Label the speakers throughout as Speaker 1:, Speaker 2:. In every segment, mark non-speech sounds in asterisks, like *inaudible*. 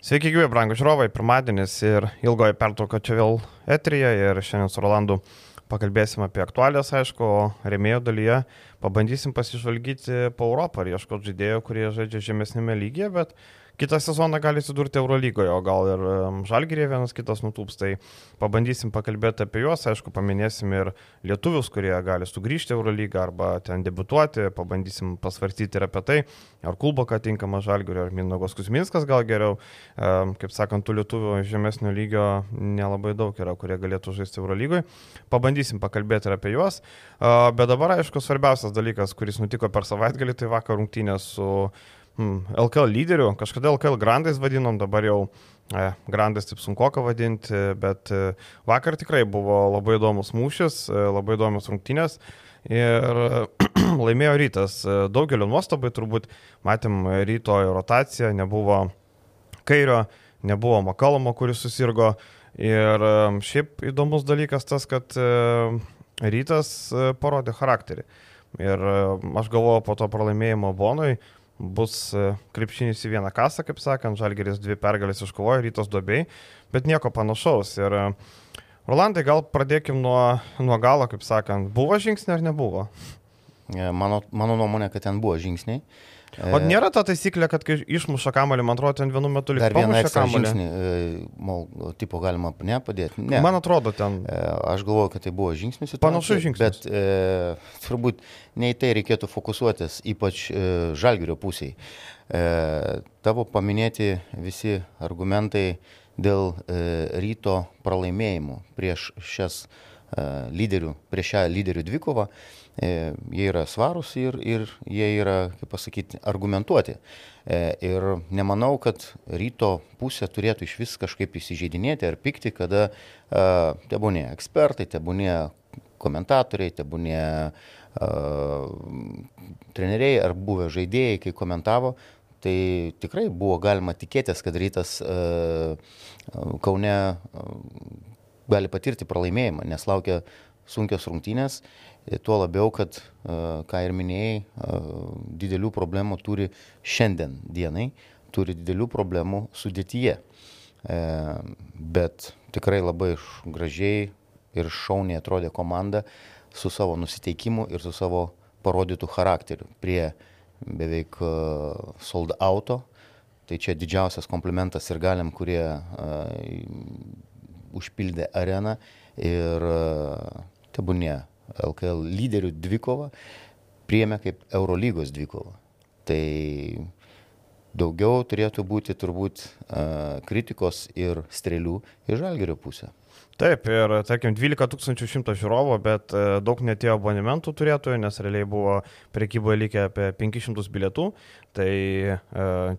Speaker 1: Sveiki, gyvi, brangų žiūrovai, pirmadienis ir ilgoji pertrauka čia vėl etrija ir šiandien su Rolandu pakalbėsim apie aktualijas, aišku, remėjo dalyje pabandysim pasižvalgyti po Europą ir ieškoti žaidėjų, kurie žaidžia žemesnėme lygyje, bet kitą sezoną gali atsidurti Eurolygoje, o gal ir Žalgirėje vienas kitas nutūps. Tai pabandysim pakalbėti apie juos, aišku, paminėsim ir lietuvius, kurie gali sugrįžti Eurolygą arba ten debutuoti, pabandysim pasvarstyti ir apie tai, ar Kulboka tinkama Žalgirio, ar Minogos Kusminskas gal geriau. Kaip sakant, tų lietuvių žemesnio lygio nelabai daug yra, kurie galėtų žaisti Eurolygoje. Pabandysim pakalbėti ir apie juos. Bet dabar, aišku, svarbiausias dalykas, kuris nutiko per savaitgalį, tai vakar rungtynės su LKL lyderių, kažkada LKL grandais vadinom, dabar jau grandais taip sunku ką vadinti, bet vakar tikrai buvo labai įdomus mūšis, labai įdomus rungtynės ir laimėjo rytas. Daugelio nuostabai turbūt matėm ryto rotaciją, nebuvo kairio, nebuvo Makalomo, kuris susirgo. Ir šiaip įdomus dalykas tas, kad rytas parodė charakterį. Ir aš galvoju po to pralaimėjimo Bonui, bus e, krepšinis į vieną kasą, kaip sakant, Žalgeris dvi pergalės iškovojo, rytos dubiai, bet nieko panašaus. Ir e, Rolandai, gal pradėkim nuo, nuo galo, kaip sakant, buvo žingsniai ar nebuvo?
Speaker 2: E, mano, mano nuomonė, kad ten buvo žingsniai.
Speaker 1: O nėra ta taisyklė, kad kai išmuša kamalį, man atrodo, ten vienu metu lyg
Speaker 2: Dar vieną ekstra žingsnį, mal, tipo galima nepadėti. Ne.
Speaker 1: Man atrodo, ten.
Speaker 2: Aš galvoju, kad tai buvo žingsnis.
Speaker 1: Panašus žingsnis.
Speaker 2: Bet e, *laughs* turbūt ne į tai reikėtų fokusuotis, ypač e, žalgerio pusiai. E, tavo paminėti visi argumentai dėl e, ryto pralaimėjimų prieš šias e, lyderių, prieš šią lyderių dvikovą. E, E, jie yra svarūs ir, ir jie yra, kaip pasakyti, argumentuoti. E, ir nemanau, kad ryto pusė turėtų iš vis kažkaip įsižeidinėti ar pikti, kada e, tebūnė ekspertai, tebūnė komentatoriai, tebūnė treneriai ar buvę žaidėjai, kai komentavo, tai tikrai buvo galima tikėtis, kad rytas Kaune gali patirti pralaimėjimą, nes laukia sunkios rungtynės Tuo labiau, kad, ką ir minėjai, didelių problemų turi šiandien dienai, turi didelių problemų sudėtyje. E, bet tikrai labai gražiai ir šauniai atrodė komanda su savo nusiteikimu ir su savo parodytų charakteriu prie beveik sold auto. Tai čia didžiausias komplimentas ir galim, kurie užpildė areną ir uh, tebūnė LKL lyderių dvikovą priėmė kaip Eurolygos dvikovą. Tai daugiau turėtų būti turbūt uh, kritikos ir strėlių į žalgerio pusę.
Speaker 1: Taip, ir tarkim 12 100 žiūrovų, bet daug netėjo abonementų turėtojų, nes realiai buvo prekyboje likę apie 500 bilietų, tai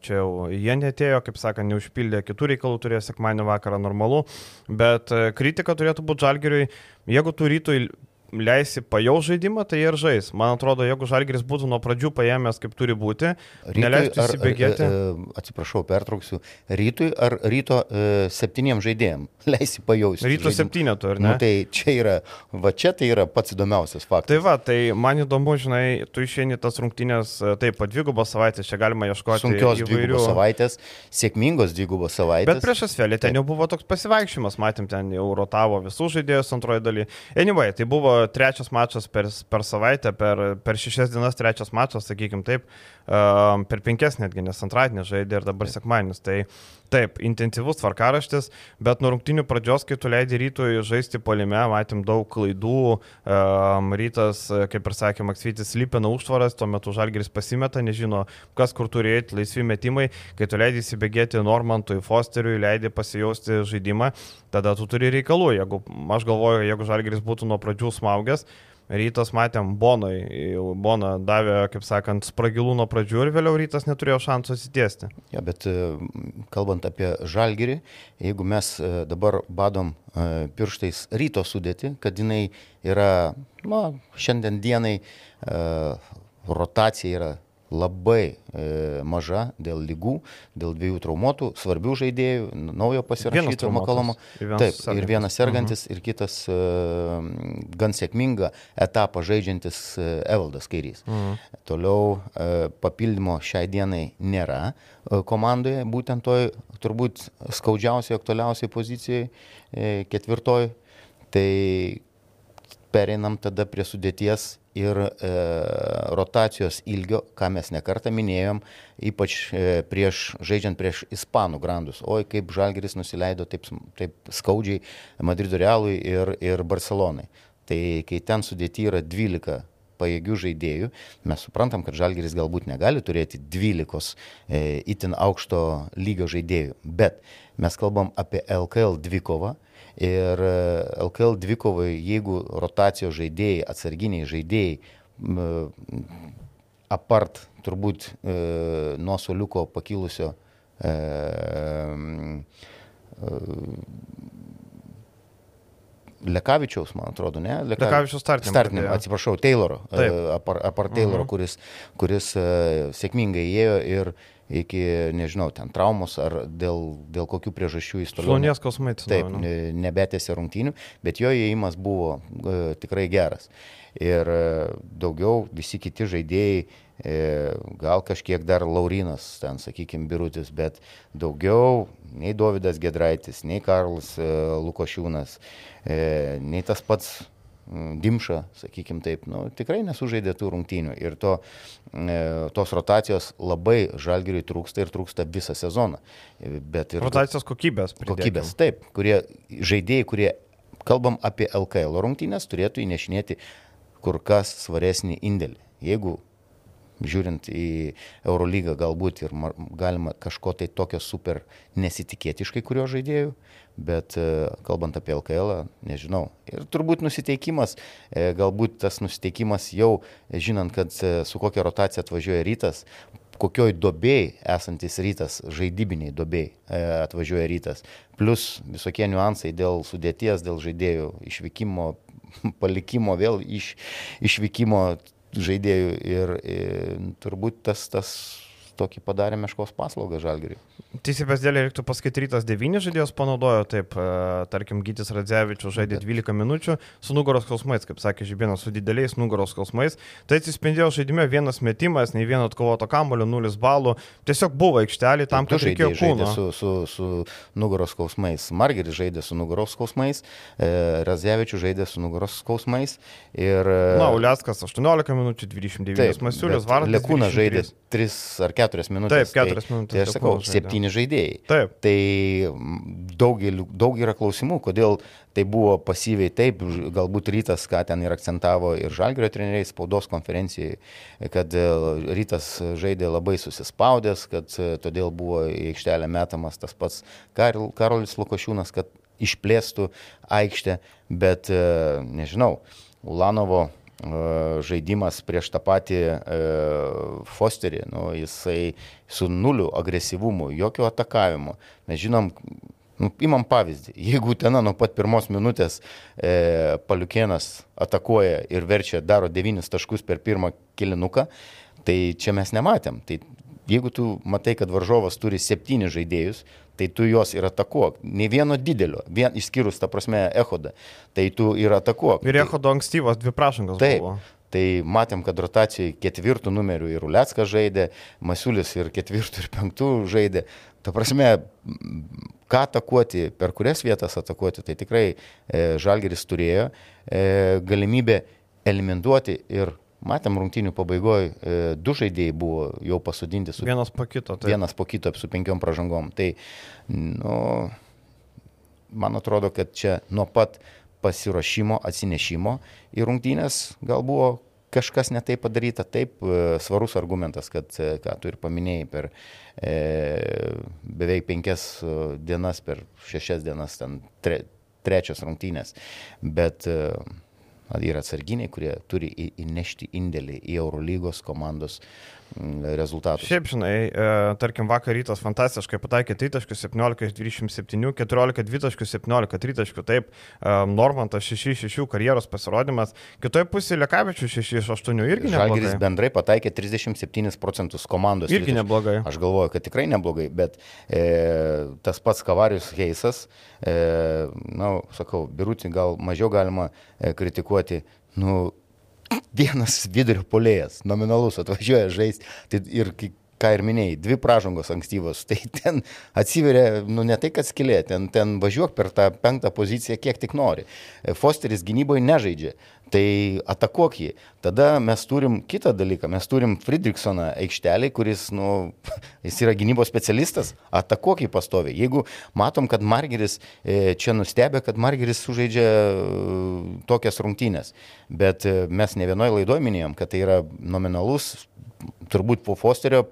Speaker 1: čia jau jie netėjo, kaip sakant, neužpildė kitų reikalų, turėjo sekmanį vakarą normalu, bet kritika turėtų būti žalgeriui, jeigu tu rytoj leisi pajaus žaidimą, tai ir žais. Man atrodo, jeigu Žalgiris būtų nuo pradžių paėmęs, kaip turi būti, neleistų įsibėgėti.
Speaker 2: Ar, e, atsiprašau, pertrauksiu. Rytui ar ryto e, septyniem žaidėjim *laughs* leisi pajausti?
Speaker 1: Ryto septynetų, ar ne?
Speaker 2: Nu, tai čia yra, va čia tai yra pats įdomiausias faktas.
Speaker 1: Tai va, tai man įdomu, žinai, tu išeini tas rungtynės, e, taip, po dvigubos savaitės, čia galima ieškoti.
Speaker 2: Sunkios įvairių... savaitės, sėkmingos dvigubos savaitės.
Speaker 1: Bet prieš asvelį ten jau buvo toks pasivaikščiojimas, matėm, ten jau rotavo visus žaidėjus antroji daly. Anyway, tai buvo trečias mačas per, per savaitę, per, per šešias dienas trečias mačas, sakykim taip, per penkias netgi, nes antradienį žaidė ir dabar sekmanis. Tai taip, intensyvus tvarkaraštis, bet nuo rungtinių pradžios, kai tu leidai rytui žaisti polime, matėm daug klaidų, um, rytas, kaip ir sakė Maksvitis, lypina užtvaras, tuo metu Žalgeris pasimeta, nežino, kas kur turi eiti, laisvi metimai, kai tu leidai įsibėgėti Normantui, Fosteriui, leidai pasijausti žaidimą, tada tu turi reikalų. Jeigu, aš galvoju, jeigu Žalgeris būtų nuo pradžių smaugęs, Rytas matėm Bonoj, Bona davė, kaip sakant, spragilų nuo pradžių ir vėliau rytas neturėjo šansų atsitiesti.
Speaker 2: Ja, bet e, kalbant apie žalgerį, jeigu mes e, dabar badom e, pirštais ryto sudėti, kad jinai yra, na, šiandien dienai rotacija yra labai e, maža dėl lygų, dėl dviejų traumuotų, svarbių žaidėjų, naujo pasirašyto Makalomo. Taip, sergantis. ir vienas sergantis, mhm. ir kitas e, gan sėkmingą etapą žaidžiantis e, Evaldas Kairys. Mhm. Toliau e, papildymo šiai dienai nėra e, komandoje, būtent toj turbūt skaudžiausiai, aktualiausiai pozicijai, e, ketvirtoj. Tai pereinam tada prie sudėties ir e, rotacijos ilgio, ką mes nekartą minėjom, ypač e, prieš, žaidžiant prieš Ispanų grandus. Oi, kaip Žalgeris nusileido taip, taip skaudžiai Madrido Realui ir, ir Barcelonai. Tai kai ten sudėti yra 12 pajėgių žaidėjų, mes suprantam, kad Žalgeris galbūt negali turėti 12 e, itin aukšto lygio žaidėjų, bet mes kalbam apie LKL dvikovą, Ir LKL e, dvikovai, jeigu rotacijos žaidėjai, atsarginiai žaidėjai, apart turbūt e, nuo soliuko pakilusio e, Lekavičiaus, man atrodo, ne?
Speaker 1: Leka... Lekavičiaus startinė.
Speaker 2: Startinė, atsiprašau, Tayloro, apar, apar Tayloro, mhm. kuris, kuris uh, sėkmingai įėjo ir iki, nežinau, ten traumos ar dėl, dėl kokių priežasčių jis
Speaker 1: toliau. Šlonies kosmaitis.
Speaker 2: Taip, nu. nebetėsi rungtynių, bet jo įėjimas buvo e, tikrai geras. Ir e, daugiau visi kiti žaidėjai, e, gal kažkiek dar Laurinas, ten, sakykime, Birutis, bet daugiau nei Davidas Gedraitis, nei Karlas e, Lukošiūnas, e, nei tas pats Mm, Dimša, sakykim taip, nu, tikrai nesužaidė tų rungtynių ir to, e, tos rotacijos labai žalgiriui trūksta ir trūksta visą sezoną.
Speaker 1: Bet ir, rotacijos kokybės.
Speaker 2: Pridėkim. Kokybės, taip, kurie žaidėjai, kurie, kalbam apie LKL rungtynės, turėtų įnešinėti kur kas svaresnį indėlį. Jeigu žiūrint į Eurolygą galbūt ir galima kažko tai tokio super nesitikėti iš kai kurio žaidėjų, bet e, kalbant apie LKL, nežinau. Ir turbūt nusiteikimas, e, galbūt tas nusiteikimas jau, žinant, kad e, su kokia rotacija atvažiuoja rytas, kokioj dobėjai esantis rytas, žaidybiniai dobėjai atvažiuoja rytas, plus visokie niuansai dėl sudėties, dėl žaidėjų išvykimo, *laughs* palikimo, vėl iš, išvykimo žaidėjų ir, ir turbūt tas, tas tokį padarė meškos paslaugą žalgeriui.
Speaker 1: Teisybės dėlė reiktų pasakyti, rytas 9 žaidėjus panaudojo, taip, e, tarkim, Gytis Radzevičius žaidė 12 minučių su nugaros skausmais, kaip sakė Žibėnas, su dideliais nugaros skausmais. Tai atsispindėjo žaidime vienas metimas, nei vieno atkovoto kamulio, 0 balų. Tiesiog buvo aikštelė tam, kad reikėjo kūno.
Speaker 2: Su, su, su nugaros skausmais. Margeris žaidė su nugaros skausmais, e, Radzevičius žaidė su nugaros skausmais. Ir...
Speaker 1: Na, Uliaskas 18 minučių, 29 Masiulis, Vardas.
Speaker 2: Lekūnas žaidė 3 ar 4 keturias minutės.
Speaker 1: Taip, keturias tai, minutės.
Speaker 2: Tai aš sakau, septyni žaidėjai.
Speaker 1: Taip.
Speaker 2: Tai daug, daug yra klausimų, kodėl tai buvo pasyviai taip, galbūt rytas, ką ten ir akcentavo ir žalgerio treneriai spaudos konferencijai, kad e, rytas žaidė labai susispaudęs, kad e, todėl buvo į aikštelę metamas tas pats Karol, Karolis Lukošiūnas, kad išplėstų aikštę, bet e, nežinau, Ulanovo žaidimas prieš tą patį Fosterį, nu, jisai su nuliu agresyvumu, jokio atakavimo. Mes žinom, nu, imam pavyzdį, jeigu ten nuo pat pirmos minutės e, Paliukienas atakuoja ir verčia, daro devynis taškus per pirmą kilinuką, tai čia mes nematėm. Tai jeigu tu matai, kad varžovas turi septynis žaidėjus, tai tu juos ir atakuok. Ne vieno didelio, vien, išskyrus, ta prasme, Ehodą, tai tu ir atakuok.
Speaker 1: Ir Ehodo ankstyvas dvi prašangas
Speaker 2: taip, buvo. Tai matėm, kad rotacijai ketvirtų numerių ir Uleckas žaidė, Masiulis ir ketvirtų ir penktų žaidė. Ta prasme, ką atakuoti, per kurias vietas atakuoti, tai tikrai e, Žalgeris turėjo e, galimybę eliminuoti ir Matėm rungtinių pabaigoje, du žaidėjai buvo jau pasodinti su...
Speaker 1: Vienas po kito.
Speaker 2: Taip. Vienas po kito su penkiom pražangom. Tai, nu, man atrodo, kad čia nuo pat pasiruošimo, atsinešimo į rungtynės gal buvo kažkas netai padaryta. Taip, e, svarus argumentas, kad, e, ką tu ir paminėjai, per e, beveik penkias e, dienas, per šešias dienas, ten tre, trečios rungtynės. Bet e, yra atsarginiai, kurie turi įnešti indėlį į Eurolygos komandos rezultatus.
Speaker 1: Šiaip, žinai, e, tarkim, vakar rytas fantastiškai pataikė 3 17 iš 27, 14 2 17 3 taip, e, Normantas 6-6 karjeros pasirodymas, kitoje pusėje Lekavičių 6-8 irgi neblogai.
Speaker 2: Žalgiris bendrai pataikė 37 procentus komandos.
Speaker 1: Irgi neblogai.
Speaker 2: Aš galvoju, kad tikrai neblogai, bet e, tas pats Kavarius Heisas, e, na, sakau, Birutį gal mažiau galima e, kritikuoti, nu, vienas vidurio polėjas, nominalus atvažiuoja žaisti tai ir ką ir minėjai, dvi pražangos ankstyvos, tai ten atsiveria, nu ne tai, kad skilė, ten, ten važiuok per tą penktą poziciją kiek tik nori. Fosteris gynyboje nežaidžia, tai atakuok jį. Tada mes turim kitą dalyką, mes turim Friedrichsoną aikštelį, kuris, nu, *laughs* jis yra gynybos specialistas, atakuok jį pastoviai. Jeigu matom, kad Margeris e, čia nustebė, kad Margeris sužaidžia e, tokias rungtynės, bet e, mes ne vienoje laidoje minėjom, kad tai yra nominalus, turbūt po Fosterio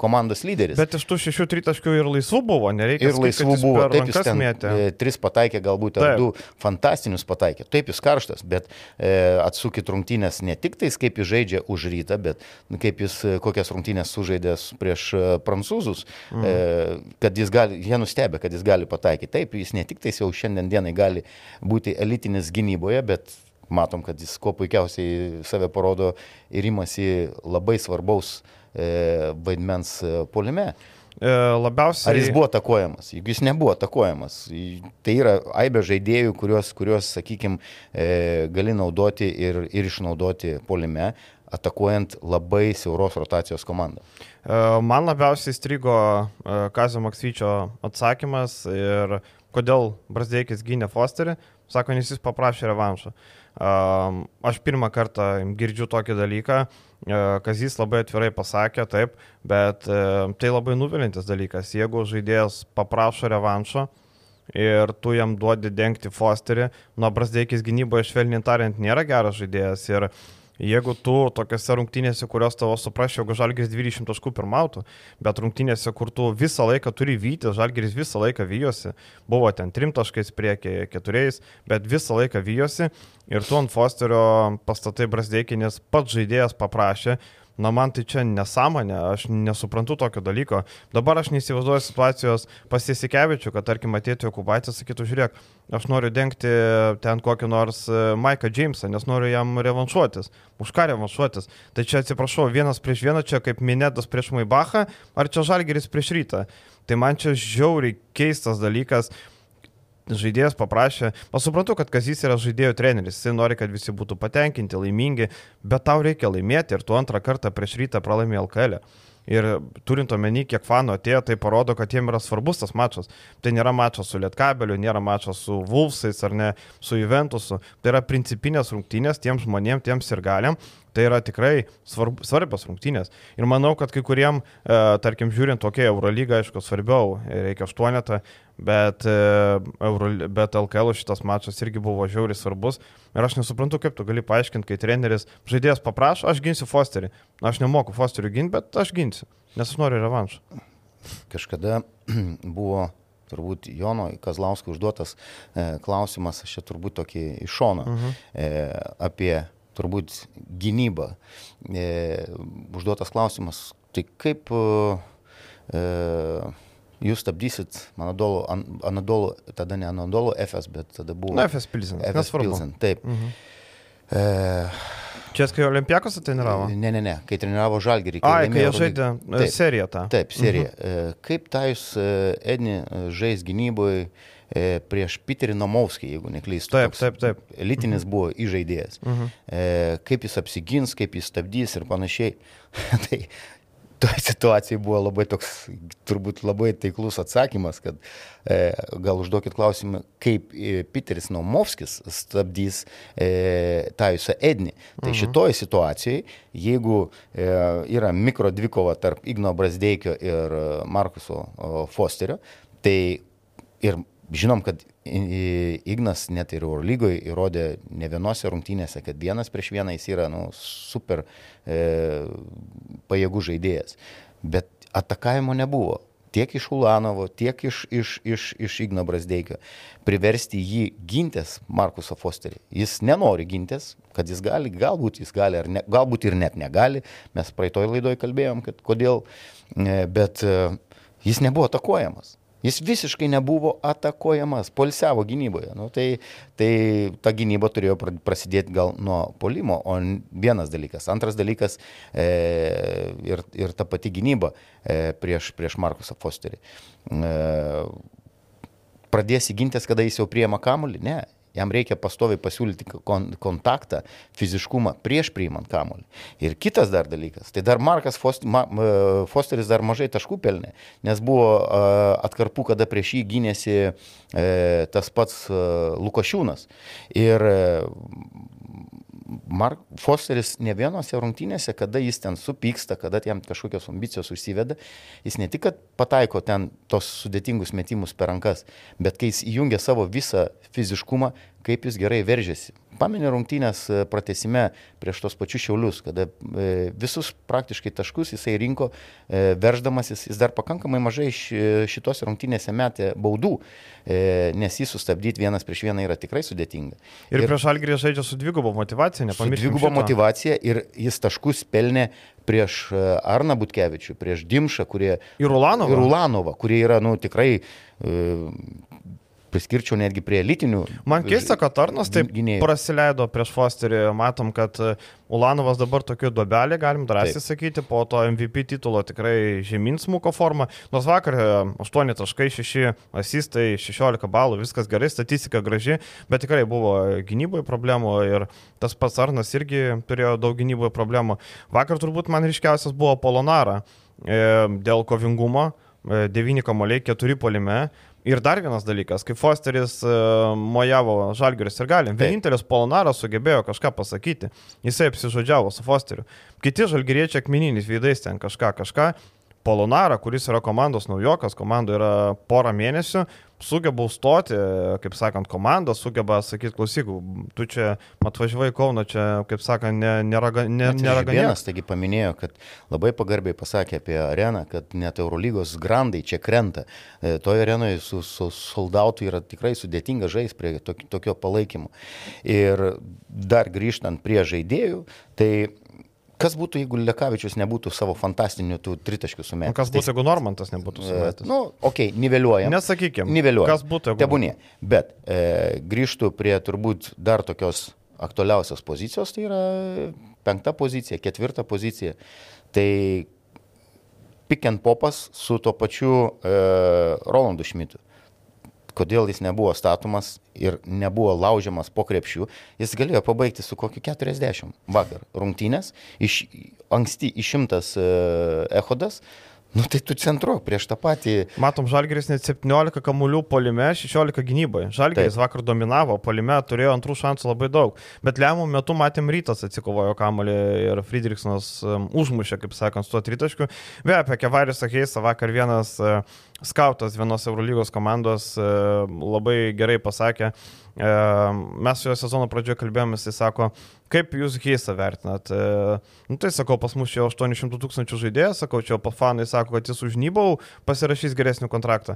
Speaker 2: komandos lyderis.
Speaker 1: Bet iš tų šešių tritaškių ir laisvų buvo, nereikia.
Speaker 2: Ir laisvų buvo, taip jis ten mėtė. E, tris pataikė, galbūt ar du fantastinius pataikė. Taip jis karštas, bet e, atsukit rungtynės ne tik tais, kaip jis žaidžia už rytą, bet kaip jis e, kokias rungtynės sužaidė prieš prancūzus, mm. e, kad jis gali, jie nustebė, kad jis gali pataikyti. Taip, jis ne tik tais jau šiandien dienai gali būti elitinis gynyboje, bet matom, kad jis kuo puikiausiai save parodo ir imasi labai svarbaus E, vaidmens e, polime.
Speaker 1: E, labiausiai.
Speaker 2: Ar jis buvo atakuojamas? Juk jis nebuvo atakuojamas. Tai yra aibė žaidėjų, kuriuos, kuriuos sakykime, gali naudoti ir, ir išnaudoti polime, atakuojant labai siauros rotacijos komandą.
Speaker 1: Man labiausiai strigo Kazio Maksvyčio atsakymas ir kodėl Brasdeikis gynė Fosterį. Sako, nes jis paprašė revanšo. Aš pirmą kartą girdžiu tokį dalyką. E, Kazys labai atvirai pasakė, taip, bet e, tai labai nuvilintis dalykas. Jeigu žaidėjas paprašo revanšo ir tu jam duodi dengti Fosterį, nuo Brasdeikis gynyboje švelniai tariant nėra geras žaidėjas. Ir Jeigu tu tokiuose rungtynėse, kurios tavo suprasčiau, jeigu Žalgiris 20 taškų pirmautų, bet rungtynėse, kur tu visą laiką turi vyti, Žalgiris visą laiką vyjosi, buvo ten trim taškais priekį, keturiais, bet visą laiką vyjosi ir tu ant Fosterio pastatai Brasdeikinės pats žaidėjas paprašė, Na man tai čia nesąmonė, aš nesuprantu tokio dalyko. Dabar aš neįsivaizduoju situacijos pasisikevičių, kad tarkim atėtų Jokubaitis, sakytų, žiūrėk, aš noriu dengti ten kokį nors e, Maiką Jamesą, nes noriu jam revanšuotis. Už ką revanšuotis? Tai čia atsiprašau, vienas prieš vieną, čia kaip Minėtas prieš Maibachą, ar čia Žalgeris prieš rytą. Tai man čia žiauriai keistas dalykas žaidėjas paprašė, aš suprantu, kad Kazys yra žaidėjų treneris, jis nori, kad visi būtų patenkinti, laimingi, bet tau reikia laimėti ir tu antrą kartą prieš rytą pralaimė LKL. E. Ir turint omeny, kiek fanų atėjo, tai parodo, kad jiems yra svarbus tas mačas. Tai nėra mačas su Lietkabeliu, nėra mačas su Vulfsais ar ne su Juventusu. Tai yra principinės rungtynės tiems žmonėms, tiems ir galiam. Tai yra tikrai svarb, svarbios rungtynės. Ir manau, kad kai kuriem, e, tarkim, žiūrint tokia Eurolyga, aišku, svarbiau, reikia aštuonetą, bet, e, Euro, bet LKL šitas mačas irgi buvo žiauriai svarbus. Ir aš nesuprantu, kaip tu gali paaiškinti, kai treneris žaidėjas paprašo, aš ginsiu Fosterį. Aš nemoku Fosterių ginti, bet aš ginsiu, nes aš noriu revanšą.
Speaker 2: Kažkada *clears throat* buvo turbūt Jono Kazlausko užduotas e, klausimas, aš čia turbūt tokį iš šono, uh mhm. -huh. e, apie turbūt gynyba. E, užduotas klausimas, tai kaip e, jūs stabdysit Anadolo, Anadolo, tada ne Anadolo FS, bet tada buvo...
Speaker 1: Na, FS Pilsen.
Speaker 2: FS Pilsen, taip. Mhm. E,
Speaker 1: Čia, kai Olimpiakos treniravo?
Speaker 2: Ne, ne, ne, kai treniravo Žalgirį.
Speaker 1: Ai, kai jie žaidė taip, seriją tą.
Speaker 2: Taip, seriją. Mhm. Kaip tą jūs, Edni, žais gynyboje prieš Piterį Nomovskį, jeigu neklystu.
Speaker 1: Taip, taip, taip.
Speaker 2: Elitinis mhm. buvo įžaidėjas. Mhm. Kaip jis apsigins, kaip jis stabdys ir panašiai. tai toje situacijoje buvo labai toks, turbūt labai taiklus atsakymas, kad e, gal užduokit klausimą, kaip e, Piteris Nomovskis stabdys e, Tajusą Ednį. Tai mhm. šitoje situacijoje, jeigu e, yra mikro dvikova tarp Igno Brasdeikio ir e, Markuso Fosterio, tai ir Žinom, kad Ignas net ir Eurolygoje įrodė ne vienose rungtynėse, kad vienas prieš vieną jis yra nu, super e, pajėgų žaidėjas. Bet atakavimo nebuvo. tiek iš Ulanovo, tiek iš, iš, iš, iš Igno Brasdeikio, priversti jį gintis Markusą Fosterį. Jis nenori gintis, kad jis gali, galbūt jis gali, ne, galbūt ir net negali. Mes praeitoj laidoje kalbėjom, kad kodėl, e, bet e, jis nebuvo atakuojamas. Jis visiškai nebuvo atakuojamas, polsiavo gynyboje. Nu, tai, tai ta gynyba turėjo prasidėti gal nuo polimo, o vienas dalykas. Antras dalykas e, ir, ir ta pati gynyba e, prieš, prieš Markusą Fosterį. E, pradėsi gintis, kada jis jau priema kamuolį? Ne, Jam reikia pastoviai pasiūlyti kontaktą, fiziškumą prieš priimant kamuolį. Ir kitas dar dalykas, tai dar Markas Fosteris dar mažai taškų pelnė, nes buvo atkarpų, kada prieš jį gynėsi e, tas pats Lukošiūnas. Ir Mark Fosteris ne vienose rungtynėse, kada jis ten supyksta, kada jam kažkokios ambicijos užsiveda, jis ne tik, kad pataiko ten tos sudėtingus metimus per rankas, bet kai jis įjungia savo visą fiziškumą, kaip jis gerai veržėsi. Pamenė rungtynės e, pratesime prieš tos pačius šiaulius, kada e, visus praktiškai taškus jisai rinko, e, verždamasis, jis dar pakankamai mažai šitos rungtynėse metė baudų, nes jį sustabdyti vienas prieš vieną yra tikrai sudėtinga.
Speaker 1: Ir, ir prieš Algrį žaidžia su dvigubo motivacija, nepamirškime.
Speaker 2: Dvigubo motivacija ir jis taškus pelnė prieš Arną Butkevičių, prieš Dimšą, kurie...
Speaker 1: Ir Ulanovą.
Speaker 2: Ir Ulanovą, kurie yra, nu, tikrai priskirčiau netgi prie elitinių.
Speaker 1: Man keista, kad Arnas taip gynėjų. praleido prieš Fosterį. Matom, kad e, Ulanovas dabar tokiu duobelį, galim drąsiai taip. sakyti, po to MVP titulo tikrai žemyn smuko forma. Nors vakar 8.6 e, asistai, 16 balų, viskas gerai, statistika graži, bet tikrai buvo gynyboje problemų ir tas pats Arnas irgi turėjo daug gynyboje problemų. Vakar turbūt man ryškiausias buvo Polonara e, dėl kovingumo. 9 kamoliai, 4 polime, Ir dar vienas dalykas, kai Fosteris uh, mojavo Žalgiris ir galim, vienintelis Polonaras sugebėjo kažką pasakyti, jisai apsižodžiavo su Fosteriu. Kiti Žalgiriečiai akmeniniais veidais ten kažką, kažką, Polonarą, kuris yra komandos naujokas, komanda yra porą mėnesių, sugeba užstoti, kaip sakant, komandą, sugeba sakyti, klausyk, tu čia atvažiavai Kauno, čia, kaip sakant, nėra ne, ne,
Speaker 2: Vienas, taigi paminėjo, kad labai pagarbiai pasakė apie areną, kad net Eurolygos grandai čia krenta. E, toje arenoje su, su soldautu yra tikrai sudėtinga žaisti prie tokio palaikymo. Ir dar grįžtant prie žaidėjų, tai Kas būtų, jeigu Lekavičius nebūtų savo fantastinių tų tritaškių sumetęs?
Speaker 1: Kas būtų, jeigu Normantas nebūtų e, sumetęs?
Speaker 2: Na, nu, okei, okay, niveliuojam.
Speaker 1: Nesakykime.
Speaker 2: Niveliuojam.
Speaker 1: Kas būtų,
Speaker 2: jeigu... Tebūnė. Bet e, grįžtų prie turbūt dar tokios aktualiausios pozicijos, tai yra penkta pozicija, ketvirta pozicija. Tai pick and popas su tuo pačiu e, Rolandu Šmitu kodėl jis nebuvo statomas ir nebuvo laužiamas po krepšių, jis galėjo pabaigti su kokiu 40 vakar rungtynės, iš, anksti išimtas Ehodas, Nu tai tu centruok prieš tą patį.
Speaker 1: Matom, Žalgeris net 17 kamuolių polime, 16 gynyboje. Žalgeris Taip. vakar dominavo, polime turėjo antrų šansų labai daug. Bet lemų metu matėm rytas atsikovojo kamuolį ir Friedrichsonas um, užmušė, kaip sakant, su to tritaškiu. Vėl apie Kevarisą Heisą vakar vienas uh, skautas vienos Eurolygos komandos uh, labai gerai pasakė. Uh, mes su jo sezono pradžioje kalbėjomės, jis sako, Kaip jūs Heisą vertinat? E, nu, tai sakau, pas mus čia 800 tūkstančių žaidėjų, sakau, čia fanai sako, kad jis užnybau, pasirašys geresnį kontraktą.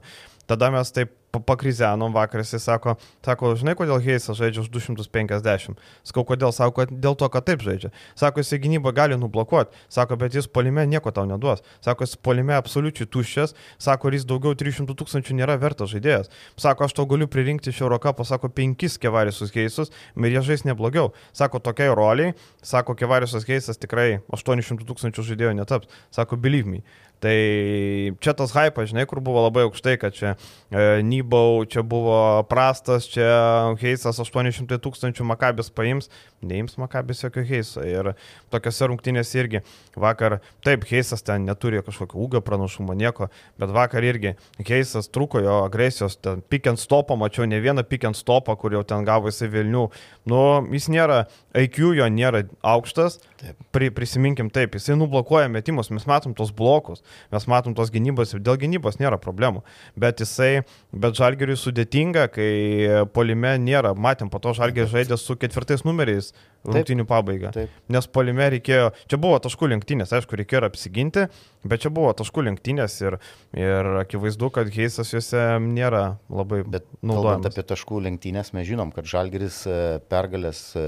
Speaker 1: Tada mes taip pakrizenom vakar, jis sako, sako, žinai, kodėl Heisas žaidžia už 250. Sakau, kodėl, sako, dėl to, kad taip žaidžia. Sako, jis į gynybą gali nublokuoti, sako, bet jis polime nieko tau neduos. Sako, jis polime absoliučiai tuščias, sako, jis daugiau 300 tūkstančių nėra vertas žaidėjas. Sako, aš tau galiu pririnkti iš Eurocapo, sako, penkis kevarisus Heisus ir jie žais neblogiau. Sako, tokiai roliai, sako, kevarisus Heisas tikrai 800 tūkstančių žaidėjų netaps. Sako, believe me. Tai čia tas hypas, žinai, kur buvo labai aukštai, kad čia e, Nybau, čia buvo prastas, čia Heisas 800 tūkstančių Makabis paims, neims Makabis jokio Heiso. Ir tokiose rungtynėse irgi vakar, taip, Heisas ten neturi kažkokio ūgio pranašumo, nieko, bet vakar irgi Heisas truko jo agresijos, ten pick and stopą, mačiau ne vieną pick and stopą, kur jau ten gavo jisai Vilnių. Nu, jis nėra, IQ jo nėra aukštas, taip. Pri, prisiminkim taip, jisai nublokuoja metimus, mes matom tos blokus Mes matom tos gynybos ir dėl gynybos nėra problemų. Bet jisai, bet žalgeriui sudėtinga, kai polime nėra. Matėm, po to žalgeris žaidė su ketvirtais numeriais rungtinių pabaigą. Taip. Nes polime reikėjo, čia buvo taškų lenktynės, aišku, reikėjo apsiginti, bet čia buvo taškų lenktynės ir, ir akivaizdu, kad Heisas juose nėra labai bet naudojamas.
Speaker 2: Kalbant apie taškų lenktynės, mes žinom, kad žalgeris e, pergalės e,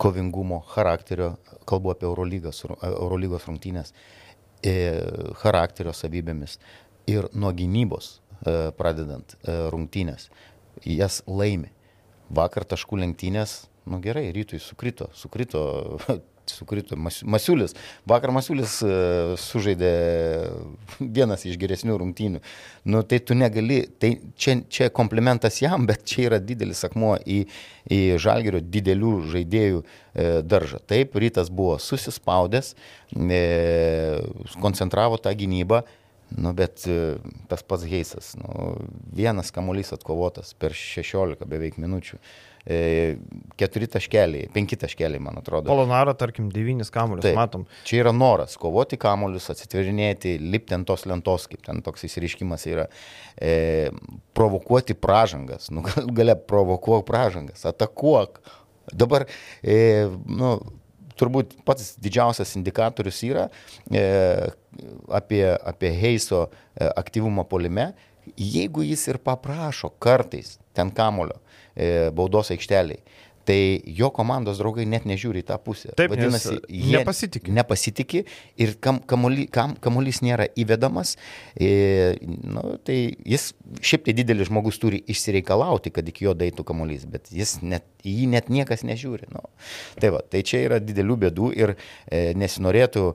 Speaker 2: kovingumo, charakterio, kalbu apie Eurolygos, Eurolygos rungtynės, charakterio savybėmis ir nuo gynybos pradedant rungtynės, jas laimi. Vakar taškų lenktynės nu gerai, rytui sukrito, sukrito, *laughs* sukrito Mas, Masiulis. Vakar Masiulis e, sužaidė vienas iš geresnių rungtynių. Nu tai tu negali, tai čia, čia komplimentas jam, bet čia yra didelis akmuo į, į žalgerio didelių žaidėjų e, daržą. Taip, rytas buvo susispaudęs, e, koncentravo tą gynybą. Nu, bet tas pats Heisas, nu, vienas kamuolys atkovotas per 16 beveik minučių. E, keturi taškeliai, penki taškeliai, man atrodo.
Speaker 1: Polonaro, tarkim, devynis kamuolius, Taip, matom.
Speaker 2: Čia yra noras kovoti kamuolius, atsitverinėti, lipti ant tos lentos, kaip ten toks įsiriškimas yra, e, provokuoti pražangas, nu, galia provokuok pražangas, atakuok. Dabar, e, nu, turbūt pats didžiausias indikatorius yra e, apie, apie Heiso e, aktyvumą polime. Jeigu jis ir paprašo kartais ten kamulio, E, baudos aikšteliai tai jo komandos draugai net nežiūri į tą pusę.
Speaker 1: Taip, vadinasi, jie nepasitikė.
Speaker 2: Nepasitikė ir kam, kamuolys, kam, nėra įvedamas, e, nu, tai jis šiaip tai didelis žmogus turi išsireikalauti, kad iki jo daitų kamuolys, bet jis net, jį net niekas nežiūri. Nu. Tai, va, tai čia yra didelių bėdų ir e, nesinorėtų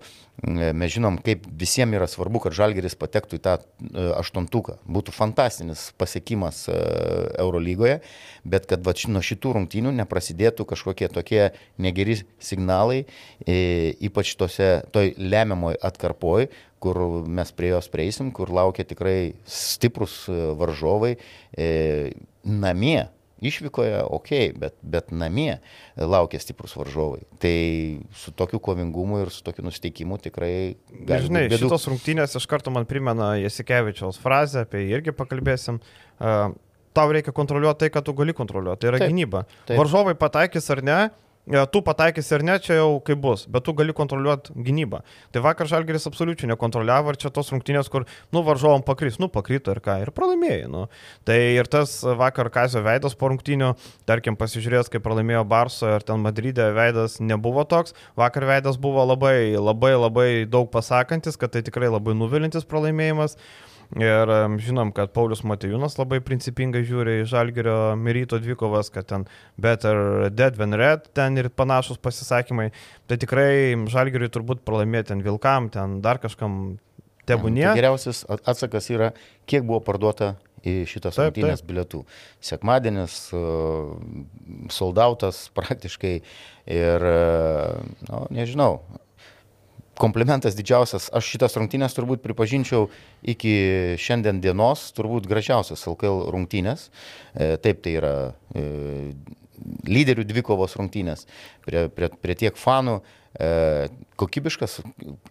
Speaker 2: Mes žinom, kaip visiems yra svarbu, kad Žalgeris patektų į tą e, aštuntuką. Būtų fantastinis pasiekimas e, Eurolygoje, bet kad va, nuo šitų rungtynių neprasidėtų kažkokie tokie negeri signalai, e, ypač tose, toj lemiamoj atkarpoj, kur mes prie jos prieisim, kur laukia tikrai stiprus varžovai namie Išvykoje, ok, bet, bet namie laukia stiprus varžovai. Tai su tokiu kovingumu ir su tokiu nusteikimu tikrai...
Speaker 1: Žinai, šitos rungtynės iš karto man primena Jasikevičiaus frazę, apie jį irgi pakalbėsim. Tau reikia kontroliuoti tai, ką tu gali kontroliuoti. Tai yra taip, gynyba. Taip. Varžovai pataikys ar ne, tu pataikysi ar ne, čia jau kaip bus, bet tu gali kontroliuoti gynybą. Tai vakar Žalgeris absoliučiai nekontroliavo ir čia tos rungtynės, kur, nu, varžovom pakris, nu, pakrito ir ką, ir pralaimėjai. Nu. Tai ir tas vakar Kazio veidas po rungtynių, tarkim, pasižiūrėjęs, kaip pralaimėjo Barso ir ten Madride veidas nebuvo toks, vakar veidas buvo labai, labai, labai daug pasakantis, kad tai tikrai labai nuvilintis pralaimėjimas. Ir žinom, kad Paulius Matejūnas labai principingai žiūri į Žalgerio Myryto dvikovas, kad ten better dead than red, ten ir panašus pasisakymai. Tai tikrai Žalgeriui turbūt pralaimėti ten Vilkam, ten dar kažkam tebūnie. Tai
Speaker 2: geriausias atsakas yra, kiek buvo parduota į šitas rungtynės bilietų. Sekmadienis, soldautas praktiškai ir, nu, nežinau, komplimentas didžiausias. Aš šitas rungtynės turbūt pripažinčiau iki šiandien dienos turbūt gražiausias LKL rungtynės. E, taip, tai yra e, lyderių dvikovos rungtynės prie, prie, prie tiek fanų. E, kokybiškas,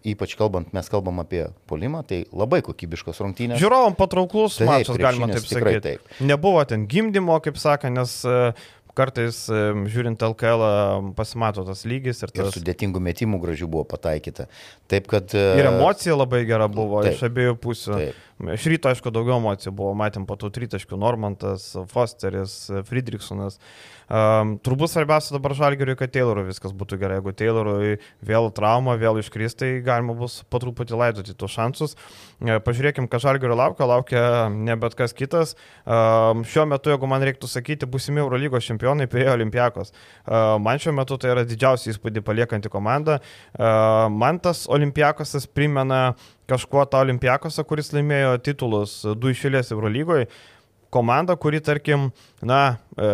Speaker 2: ypač kalbant, mes kalbam apie polimą, tai labai kokybiškas rungtynės.
Speaker 1: Žiūrovom patrauklus taip, mačas, galima taip sakyti. Taip. Nebuvo ten gimdymo, kaip sakė, nes uh, kartais žiūrint LKL pasimato tas lygis ir tas...
Speaker 2: Ir sudėtingų metimų gražių buvo pataikyta. Taip, kad...
Speaker 1: Ir emocija labai gera buvo taip, iš abiejų pusių. Taip. Iš ryto, aišku, daugiau emocijų buvo, matėm po tų tritaškių Normantas, Fosteris, Friedrichsonas. Um, turbūt svarbiausia dabar žalgeriui, kad Taylorui viskas būtų gerai. Jeigu Taylorui vėl trauma, vėl iškris, tai galima bus po truputį laidoti tuos šansus. E, pažiūrėkim, ką žalgeriui laukia, laukia ne bet kas kitas. Um, šiuo metu, jeigu man reiktų sakyti, busimi Eurolygos čempionai prie Olimpiakos. Uh, man šiuo metu tai yra didžiausia įspūdį paliekanti komanda. Uh, man tas Olimpiakosas primena kažkuo tą Olimpiakosą, kuris laimėjo titulus du išėlės Eurolygoje. Komanda, kuri, tarkim, na, e,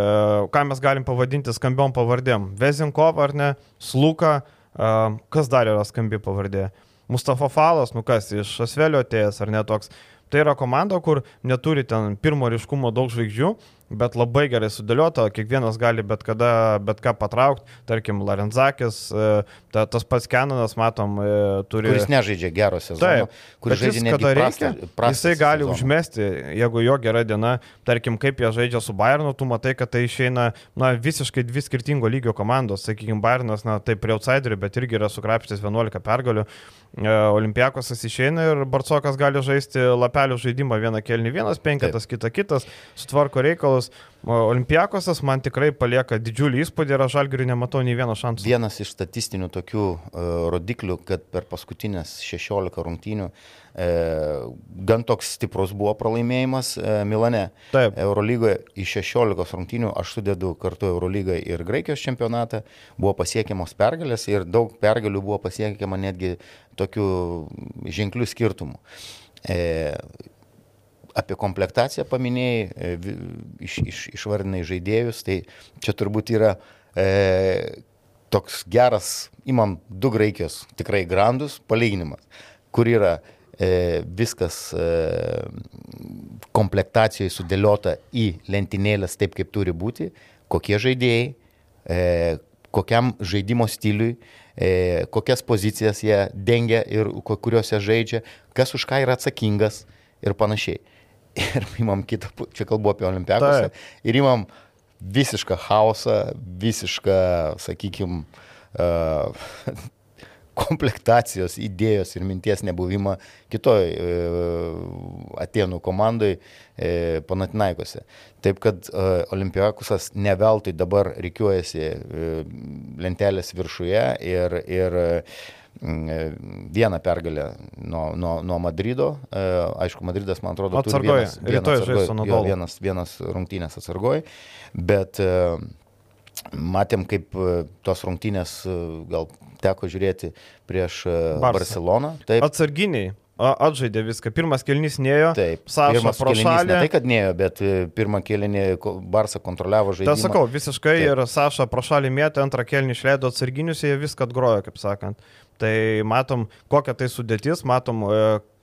Speaker 1: ką mes galim pavadinti skambiom pavardėm. Vezinkov ar ne, Sluka, e, kas dar yra skambi pavardė? Mustafa Falas, nu kas, iš Asvelio atėjęs ar ne toks. Tai yra komanda, kur neturi ten pirmo ryškumo daug žvaigždžių, bet labai gerai sudėliota, kiekvienas gali bet kada, bet ką patraukti, tarkim, Larenzakis, e, ta, tas pats Kenanas, matom, e, turi...
Speaker 2: Kuris nežaidžia gero sezono, kuris žaidžia
Speaker 1: kada reikia,
Speaker 2: prastą
Speaker 1: jisai gali
Speaker 2: sezoną.
Speaker 1: užmesti, jeigu jo gera diena, tarkim, kaip jie žaidžia su Bayernu, tu matai, kad tai išeina, na, visiškai dvi skirtingo lygio komandos, sakykime, Bayernas, na, tai prie outsiderių, bet irgi yra sukrapštis 11 pergalių, Olimpiakosas išeina ir Barcokas gali žaisti lapelių žaidimą vieną kelnį, vienas penketas, kitą kitas, sutvarko reikalus. Olimpiakosas man tikrai palieka didžiulį įspūdį ir aš žalgiriui nematau nei vieno šanso.
Speaker 2: Vienas iš statistinių tokių uh, rodiklių, kad per paskutinės 16 rungtynių e, gan toks stiprus buvo pralaimėjimas e, Milane.
Speaker 1: Taip.
Speaker 2: Eurolygoje iš 16 rungtynių aš sudedu kartu Eurolygą ir Graikijos čempionatą, buvo pasiekiamos pergalės ir daug pergalių buvo pasiekiama netgi tokių ženklių skirtumų. E, apie komplektaciją paminėjai, e, iš, iš, išvardinai žaidėjus, tai čia turbūt yra e, toks geras, imam du Graikijos tikrai grandus palyginimas, kur yra e, viskas e, komplektacijoje sudėliota į lentynėlės taip, kaip turi būti, kokie žaidėjai, e, kokiam žaidimo stiliui, e, kokias pozicijas jie dengia ir kuriuose žaidžia, kas už ką yra atsakingas ir panašiai. *laughs* Ir imam kitą, čia kalbu apie olimpiadą, ir imam visišką chaosą, visišką, sakykime, uh, komplektacijos, idėjos ir minties nebuvimą kitoj e, Atenų komandai e, Panatinaikose. Taip kad e, Olimpiakusas ne veltui dabar reikiuojasi e, lentelės viršuje ir, ir e, vieną pergalę nuo, nuo, nuo Madrido. E, aišku, Madridas, man atrodo, turi
Speaker 1: Atsargoj.
Speaker 2: vienas, vienas,
Speaker 1: Rytoj žais
Speaker 2: atsargoj-
Speaker 1: su
Speaker 2: jo,
Speaker 1: Nadolu.
Speaker 2: vienas, vienas rungtynės atsargoj, bet e, matėm, kaip e, tos rungtynės e, gal teko žiūrėti prieš e,
Speaker 1: Barsą.
Speaker 2: Barceloną. Taip,
Speaker 1: Atsarginiai atžaidė viską. Pirmas kelnys nėjo,
Speaker 2: taip.
Speaker 1: Saša
Speaker 2: Pirmas
Speaker 1: pro šalį.
Speaker 2: Ne tai, kad neėjo, bet pirmą kėlinį ko- Barsa kontroliavo žaidimą.
Speaker 1: Tai sakau, visiškai
Speaker 2: Taip.
Speaker 1: ir Saša pro šalį mėtė, antrą kelnį išleido atsarginius, jie viską atgrojo, kaip sakant. Tai matom, kokia tai sudėtis, matom,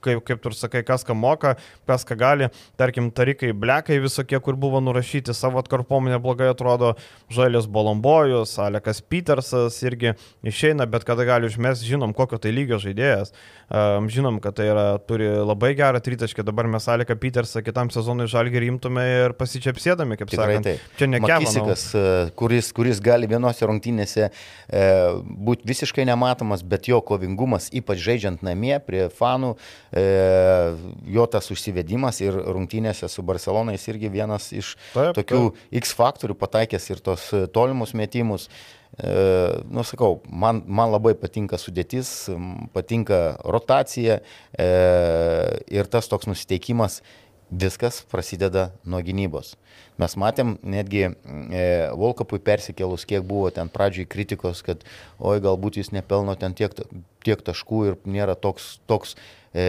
Speaker 1: kaip, kaip tu ir sakai, kas ką moka, kas ką gali. Tarkim, tarikai blekai visokie, kur buvo nurašyti, savo atkarpom neblogai atrodo, Žalės Bolombojus, Alekas Petersas irgi išeina, bet kada gali užmesti, žinom, kokio tai lygio žaidėjas. Žinom, kad tai yra, turi labai gerą tritaškį, dabar mes Aleką Petersą kitam sezonui žalgį rimtume ir pasičiapsėdami, kaip
Speaker 2: Tikrai
Speaker 1: sakant.
Speaker 2: taip.
Speaker 1: Čia ne
Speaker 2: Makisikas, e, kuris, kuris gali vienose rungtynėse e, būti visiškai nematomas, bet jo kovingumas, ypač žaidžiant namie prie fanų, jo tas užsivedimas ir rungtynėse su Barcelona jis irgi vienas iš
Speaker 1: Taip,
Speaker 2: tokių X faktorių pataikęs ir tos e, tolimus metimus. E, nu, sakau, man, man labai patinka sudėtis, patinka rotacija e, ir tas toks nusiteikimas, viskas prasideda nuo gynybos. Mes matėm netgi e, Volkapui persikėlus, kiek buvo ten pradžioj kritikos, kad oi galbūt jis nepelno ten tiek, tiek taškų ir nėra toks, toks e,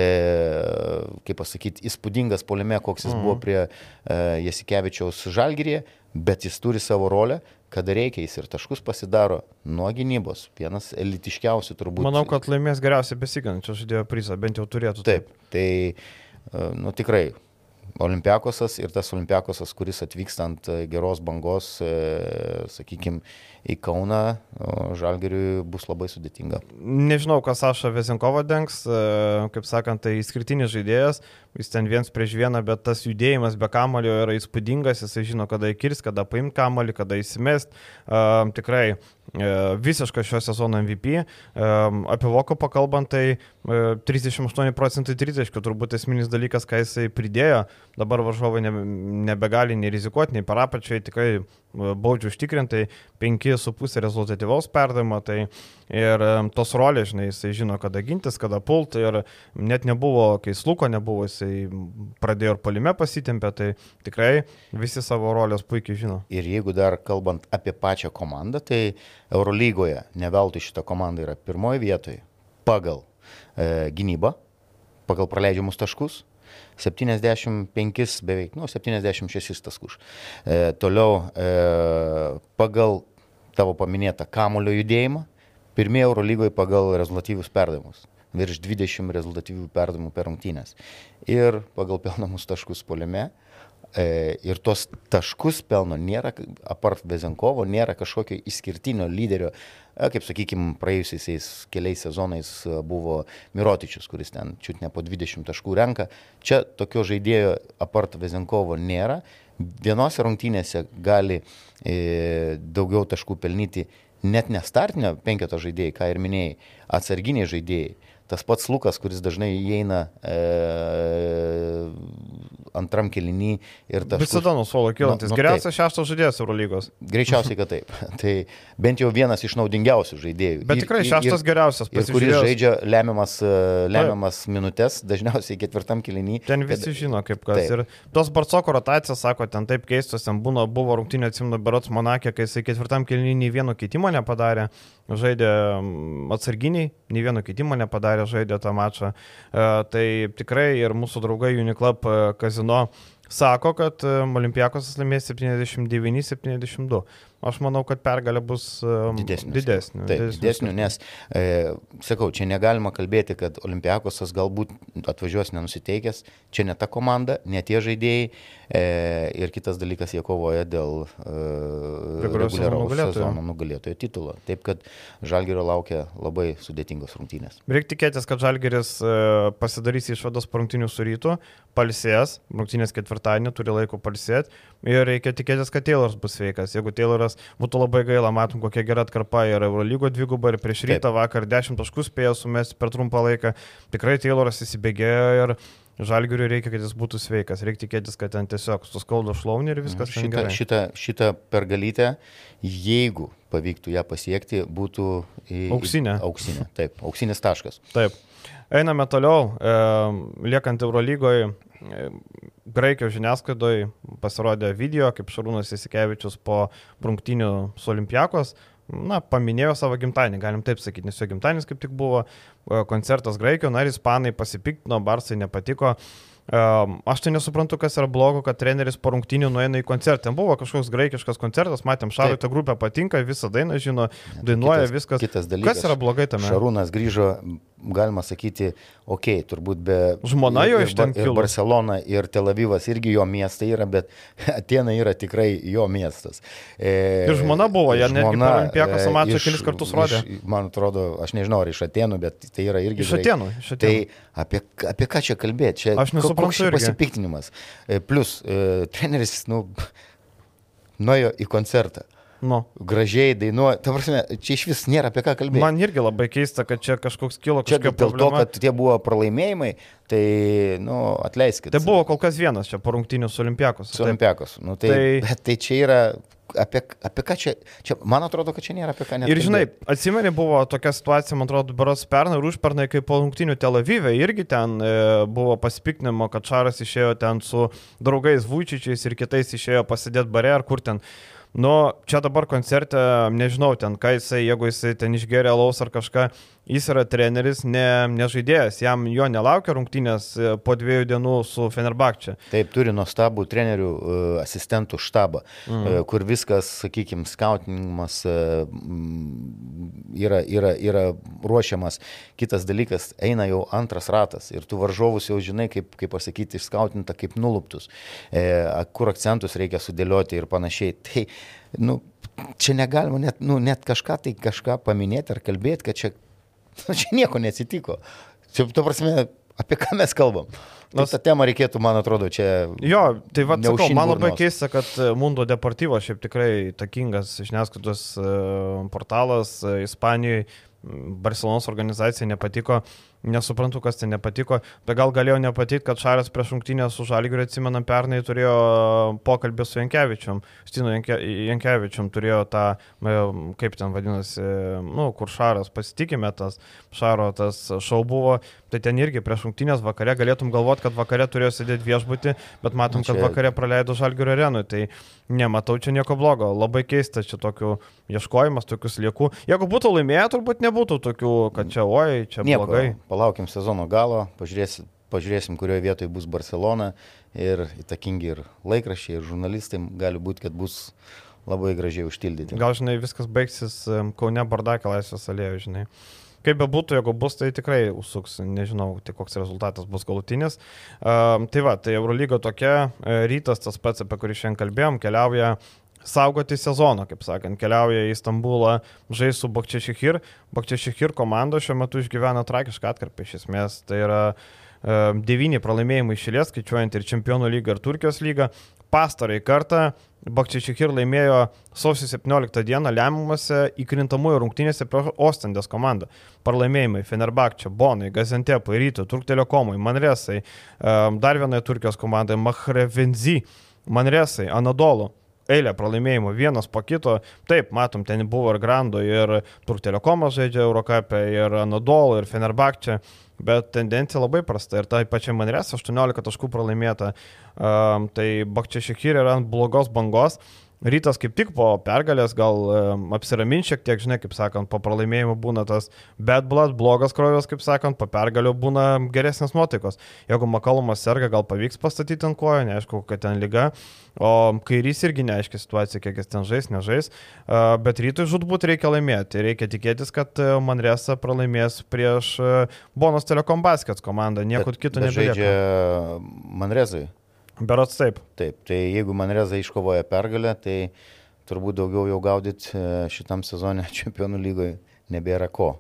Speaker 2: kaip pasakyti, įspūdingas polime, koks jis mm. buvo prie e, Jasikevičiaus žalgyrėje, bet jis turi savo rolę, kada reikia jis ir taškus pasidaro nuo gynybos. Vienas elitiškiausių turbūt.
Speaker 1: Manau, kad laimės geriausiai besigančio žaidėjo prizą, bent jau turėtų.
Speaker 2: Taip, tai, e, nu tikrai, Olimpiakosas ir tas Olimpiakosas, kuris atvyksta ant e, geros bangos, sakykime, į Kauną, Žalgeriui bus labai sudėtinga.
Speaker 1: Nežinau, kas Saša Vezinkovo dengs, e, kaip sakant, tai išskirtinis žaidėjas, jis ten viens prieš vieną, bet tas judėjimas be kamulio yra įspūdingas, jisai žino, kada įkirs, kada paimti kamulį, kada įsimest. Tikrai visiškas šio sezono MVP. Apie Voko pakalbant, tai uh, 38 procentai 30, turbūt esminis dalykas, ką jisai pridėjo. Dabar varžovai ne, nebegali nei rizikuoti, nei parapačiai, tikrai uh, baudžiu užtikrintai 5,5 rezultatyvaus perdavimo. Tai ir um, tos rolės, žinai, jisai žino, kada gintis, kada pult. Ir net nebuvo, kai sluko nebuvo, jisai pradėjo ir palime pasitempę, tai tikrai visi savo rolės puikiai žino.
Speaker 2: Ir jeigu dar kalbant apie pačią komandą, tai Eurolygoje ne veltui šita komanda yra pirmoje vietoje pagal e, gynybą, pagal praleidžiamus taškus. 75 beveik, nu, 76 taškus. E, toliau e, pagal tavo paminėtą kamulio judėjimą, pirmieji Eurolygoje pagal rezultatyvius perdavimus. Virš 20 rezultatyvių perdavimų per rungtynės. Ir pagal pelnamus taškus poliame E, ir tos taškus pelno nėra, apart Vezenkovo, nėra kažkokio išskirtinio lyderio, e, kaip sakykime, praėjusiais keliais sezonais e, buvo Mirotičius, kuris ten čiut ne po 20 taškų renka. Čia tokio žaidėjo apart Vezenkovo nėra. Vienose rungtynėse gali e, daugiau taškų pelnyti net nestartinio penketo žaidėjai, ką ir minėjai, atsarginiai žaidėjai. Tas pats Lukas, kuris dažnai įeina e, antram kelinį ir tas...
Speaker 1: Visada nuo suolo kilantis. Nu, nu, Geriausias šeštas žaidėjas Eurolygos.
Speaker 2: Greičiausiai, kad taip. *laughs* tai bent jau vienas iš naudingiausių žaidėjų.
Speaker 1: Bet tikrai šeštas ir, geriausias.
Speaker 2: Ir kuris žaidžia lemiamas, e, lemiamas taip. minutės, dažniausiai ketvirtam kelinį.
Speaker 1: Ten visi kad... žino kaip kas. Taip. Ir tos Barcoko rotacijos, sako, ten taip keistos, ten būna, buvo rungtinė atsimno Berots Monakė, kai jisai ketvirtam kelinį nei vieno keitimo nepadarė žaidė atsarginiai, nei vieno keitimo nepadarė, žaidė tą mačą. E, tai tikrai ir mūsų draugai Uniclub kazino sako, kad Olimpiakos laimės 79-72. Aš manau, kad pergalė bus didesnė.
Speaker 2: Didesnė, Taip, didesnė nes, e, sakau, čia negalima kalbėti, kad Olimpiakosas galbūt atvažiuos nenusiteikęs, čia ne ta komanda, ne tie žaidėjai. E, ir kitas dalykas, jie kovoja dėl e, reguliaraus sezono nugalėtojo titulo. Taip, kad Žalgerio laukia labai sudėtingos rungtynės.
Speaker 1: Reikia tikėtis, kad Žalgeris e, pasidarys išvados po rungtynių su rytu, palsės, rungtynės ketvirtadienį turi laiko palsėti ir reikia tikėtis, kad Tayloras bus sveikas. Jeigu Tayloras nes būtų labai gaila, matom, kokia gera atkarpa yra Eurolygo dviguba ir prieš rytą Taip. vakar 10 taškus spėjo sumesti per trumpą laiką. Tikrai Tayloras įsibėgėjo ir Žalgiriui reikia, kad jis būtų sveikas. Reikia tikėtis, kad ten tiesiog suskaudo šlaunį ir viskas
Speaker 2: šitą. Šitą, šitą pergalytę, jeigu pavyktų ją pasiekti, būtų į,
Speaker 1: auksinė.
Speaker 2: Auksinė, taip, auksinis taškas.
Speaker 1: Taip. Einame toliau, e, liekant Eurolygoje, Graikijos žiniasklaidoje pasirodė video, kaip Šarūnas Įsikevičius po rungtinių su Olimpiakos, na, paminėjo savo gimtadienį, galim taip sakyti, nes jo gimtadienis kaip tik buvo e, koncertas Graikijoje, na ir ispanai pasipiktino, Barsai nepatiko. Um, aš tai nesuprantu, kas yra blogo, kad treneris po rungtinių nueina į koncertą. Ten buvo kažkoks graikiškas koncertas, matėm, Šarui ta grupė patinka, visą dainą žino, dainuoja kitas, viskas.
Speaker 2: Kitas dalykas.
Speaker 1: Kas yra blogai tame?
Speaker 2: Šarūnas grįžo galima sakyti, okei, okay, turbūt be...
Speaker 1: Žmona jo iš ten
Speaker 2: kilo. Ir Barcelona, ir Tel Avivas irgi jo miestai yra, bet *laughs* Atena yra tikrai jo miestas.
Speaker 1: E, ir žmona buvo, jie netgi Olimpiakos e, mačą kelis kartus rodė.
Speaker 2: Iš, man atrodo, aš nežinau, ar iš Atenų, bet tai yra irgi...
Speaker 1: Iš Atenų, iš Atenų.
Speaker 2: Tai apie, apie ką čia kalbėti? Čia
Speaker 1: aš nesuprantu.
Speaker 2: Pasipiktinimas. E, plus, e, treneris, nu, nuėjo į koncertą.
Speaker 1: Nu.
Speaker 2: Gražiai dainuoja. Ta prasme, čia iš vis nėra apie ką kalbėti.
Speaker 1: Man irgi labai keista, kad čia kažkoks kilo kažkokia
Speaker 2: čia dėl problema. to, kad tie buvo pralaimėjimai, tai, nu, atleiskit.
Speaker 1: Tai buvo kol kas vienas čia po rungtinių su Olimpiakos.
Speaker 2: Su Olimpiakos. Nu, tai, tai... Tai čia yra apie, apie ką čia, čia, man atrodo, kad čia nėra apie ką net.
Speaker 1: Ir žinai, atsimeni, buvo tokia situacija, man atrodo, beros pernai ir užpernai, kai po rungtinių Tel Avive irgi ten e, buvo pasipiknimo, kad Šaras išėjo ten su draugais Vučičiais ir kitais išėjo pasidėti bare ar kur ten. Nu, čia dabar koncerte, nežinau, ten ką jisai, jeigu jisai ten išgeria laus ar kažką, jis yra treneris, ne, ne žaidėjas, jam jo nelaukia rungtynės e, po dviejų dienų su Fenerbakčia.
Speaker 2: Taip, turi nuostabų trenerių uh, asistentų štabą, mm. uh, kur viskas, sakykime, skautinimas yra, yra, yra ruošiamas. Kitas dalykas, eina jau antras ratas ir tu varžovus jau žinai, kaip, kaip pasakyti, išskautinta kaip nuluptus, e, kur akcentus reikia sudėlioti ir panašiai. *laughs* Tai, nu, čia negalima net, nu, net kažką tai kažką paminėti ar kalbėti, kad čia, nu, *laughs* čia nieko neatsitiko. Čia, tu prasme, apie ką mes kalbam. Nors tą temą reikėtų, man atrodo, čia.
Speaker 1: Jo, tai va, sakau, man labai keista, kad Mundo Deportivo šiaip tikrai takingas žiniasklaidos e, portalas e, Ispanijoje, Barcelonos organizacija nepatiko Nesuprantu, kas ten nepatiko, bet gal galėjo nepatikti, kad Šaras prieš rungtynę su Žalgiriu, atsimenam, pernai turėjo pokalbį su Jankievičium, Stinu Janke, Jankievičium turėjo tą, kaip ten vadinasi, nu, kur Šaras pasitikime, tas Šaro tas šau buvo, tai ten irgi prieš rungtynės vakare galėtum galvoti, kad vakare turėjo sėdėti viešbutį, bet matom, kad vakare praleido Žalgirio arenui, tai nematau čia nieko blogo, labai keista čia tokių ieškojimas, tokius liekų. Jeigu būtų laimėję, turbūt nebūtų tokių, kad čia, oi, čia Nieko. blogai
Speaker 2: palaukim sezono galo, pažiūrėsim, pažiūrėsim kurioje vietoje bus Barcelona ir įtakingi ir laikrašiai, ir žurnalistai, gali būti, kad bus labai gražiai užtildyti.
Speaker 1: Gal, žinai, viskas baigsis Kaune Bardakė laisvės alėjoje, žinai. Kaip be būtų, jeigu bus, tai tikrai užsuks, nežinau, tai koks rezultatas bus galutinis. Uh, tai va, tai Eurolyga tokia, rytas tas pats, apie kurį šiandien kalbėjom, keliauja saugoti sezoną, kaip sakant, keliauja į Stambulą, žais su Bakčiašihir. Bakčiašihir komanda šiuo metu išgyvena tragišką atkarpą iš esmės. Tai yra e, devyni pralaimėjimai išėlės, skaičiuojant ir Čempionų lygą, ir Turkijos lygą. Pastarai kartą Bakčiašihir laimėjo sausio 17 dieną lemiamuose įkrintamųjų rungtynėse prieš Ostendės komandą. Pralaimėjimai Fenerbakčia, Bonai, Gazentepai, Ryto, Turk Telekomui, Manresai, e, dar vienai Turkijos komandai Mahrevenzi, Manresai, Anadolu eilę pralaimėjimų, vienas po kito. Taip, matom, ten buvo ir Grando, ir Turk Telekomas žaidžia Eurocapė, ir Anadol, ir Fenerbakčia, bet tendencija labai prasta. Ir tai pačia Manres 18 taškų pralaimėta. Um, tai Bakčia Šekirė yra ant blogos bangos. Rytas kaip tik po pergalės gal e, apsiramint šiek tiek, žinai, kaip sakant, po pralaimėjimo būna tas bad blood, blogas kraujas, kaip sakant, po pergalio būna geresnės nuotaikos. Jeigu Makalumas serga, gal pavyks pastatyti ant kojo, neaišku, kad ten lyga, o kairys irgi neaiški situacija, kiek jis ten žais, nežais, e, bet rytui žudbūt reikia laimėti. Reikia tikėtis, kad e, Manresa pralaimės prieš e, Bonos Telekom Baskets komandą, nieko kito nebelieka.
Speaker 2: Manrezai.
Speaker 1: Berots taip.
Speaker 2: Taip, tai jeigu Manreza iškovoja pergalę, tai turbūt daugiau jau gaudyti e, šitam sezonė *laughs* čempionų lygoje nebėra ko.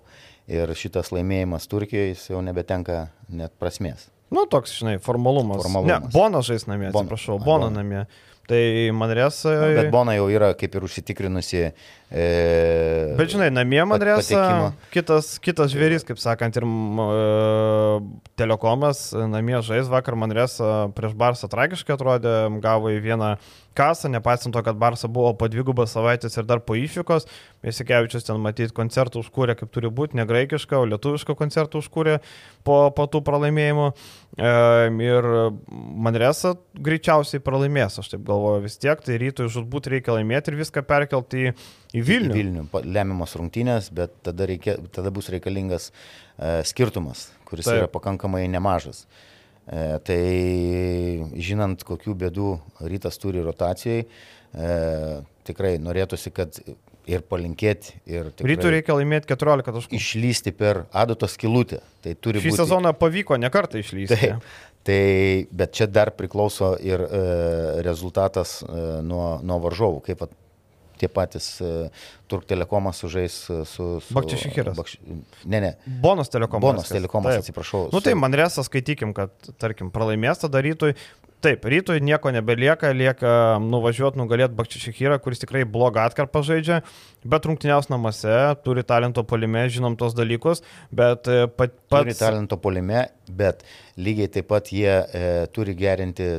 Speaker 2: Ir šitas laimėjimas Turkijoje jau nebetenka net prasmės.
Speaker 1: Nu, toks, žinai, formalumas. formalumas. Ne, Bonas žais namie, atsiprašau, Bono namie. Tai Manresa.
Speaker 2: Bet Bona jau yra kaip ir užsitikrinusi. E,
Speaker 1: bet žinai, namie Manresa, kitas, kitas žvėris, kaip sakant, ir e, Telekomas namie žais vakar Manresa prieš Barsą tragiškai atrodė, gavo į vieną kasą, nepaisant to, kad Barsa buvo po dvigubą savaitės ir dar po išvykos. Mesikevičius ten matyti koncertų užkūrė, kaip turi būti, ne graikišką, o lietuvišką koncertų užkūrė po, po tų pralaimėjimų. E, ir Manresa greičiausiai pralaimės, aš taip galvoju vis tiek, tai rytoj žudbūt reikia laimėti ir viską perkelti į, į Vilnių.
Speaker 2: Į Vilnių, lemiamos rungtynės, bet tada, reikia, tada bus reikalingas e, skirtumas, kuris taip. yra pakankamai nemažas. E, tai žinant, kokių bėdų rytas turi rotacijai, e, tikrai norėtųsi, kad ir palinkėti. Ir
Speaker 1: Rytų reikia laimėti 14 taškų.
Speaker 2: Išlysti per adatos kilutę. Tai turi
Speaker 1: Šį būti... sezoną pavyko ne kartą išlysti.
Speaker 2: Taip, tai, bet čia dar priklauso ir e, rezultatas e, nuo, nuo varžovų. Kaip at, tie patys uh, Turk Telekomas sužais su... su
Speaker 1: Bakčišikiras. Bakš...
Speaker 2: Ne, ne.
Speaker 1: Bonas Telekomas.
Speaker 2: Bonas Telekomas, taip. atsiprašau.
Speaker 1: Nu tai man resas, skaitykim, kad, tarkim, pralaimės tada rytui. Taip, rytui nieko nebelieka, lieka nuvažiuoti, nugalėti Bakčišikirą, kuris tikrai blogą atkarpą žaidžia, bet rungtyniaus namuose, turi talento polime, žinom tos dalykus, bet e, pat,
Speaker 2: pats... Turi talento polime, bet lygiai taip pat jie e, turi gerinti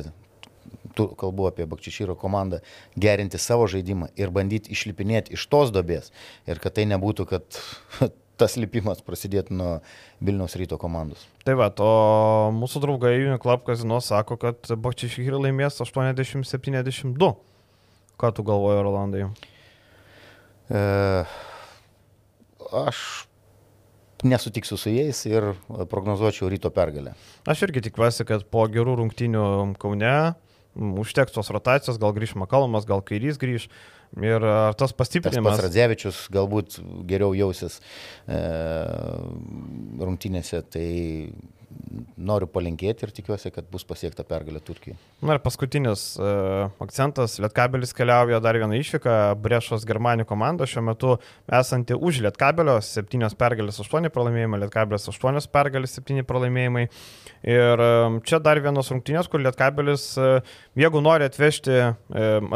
Speaker 2: tu kalbu apie Bakčišyro komandą, gerinti savo žaidimą ir bandyti išlipinėti iš tos dobės. Ir kad tai nebūtų, kad *laughs* tas lipimas prasidėtų nuo Vilniaus ryto komandos.
Speaker 1: Tai va, o mūsų draugai Uniclub Kazino sako, kad Bakčišyro laimės 80-72. Ką tu galvoji, Rolandai?
Speaker 2: E, aš nesutiksiu su jais ir prognozuočiau ryto pergalę.
Speaker 1: Aš irgi tikiuosi, kad po gerų rungtynių Kaune užteks tos rotacijos, gal grįž Makalomas, gal Kairys grįž. Ir ar tas pastiprinimas.
Speaker 2: Tas Radzevičius galbūt geriau jausis e, rungtynėse, tai noriu palinkėti ir tikiuosi, kad bus pasiekta pergalė Turkijai.
Speaker 1: Na ir paskutinis uh, akcentas, Lietkabelis keliauja dar vieną išvyką, Brešos Germanijų komanda šiuo metu esanti už Lietkabelio, 7 pergalės, 8 pralaimėjimai, Lietkabelis 8 pergalės, 7 pralaimėjimai. Ir um, čia dar vienos rungtynės, kur Lietkabelis, uh, jeigu nori atvežti uh,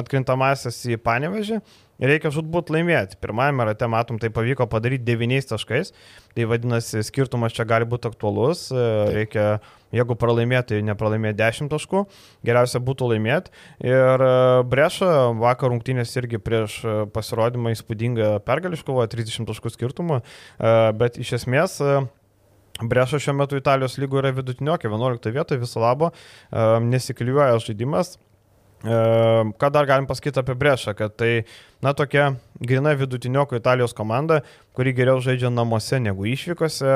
Speaker 1: atkrintamasis į Panevežį, reikia žudbūt laimėti. Pirmajame rate, matom, tai pavyko padaryti 9 taškais, tai vadinasi, skirtumas čia gali būti aktualus, e, reikia, jeigu pralaimėti, tai nepralaimėti 10 taškų, geriausia būtų laimėti. Ir e, Breša vakar rungtynės irgi prieš e, pasirodymą įspūdingą pergalį iškovojo 30 taškų skirtumą, bet iš esmės Breša šiuo metu Italijos lygoje yra vidutiniokė, 11 vietoje viso labo, nesikliuoja žaidimas. Ką dar galim pasakyti apie Brešą, kad tai, na, tokia grina vidutiniokų Italijos komanda, kuri geriau žaidžia namuose negu išvykose.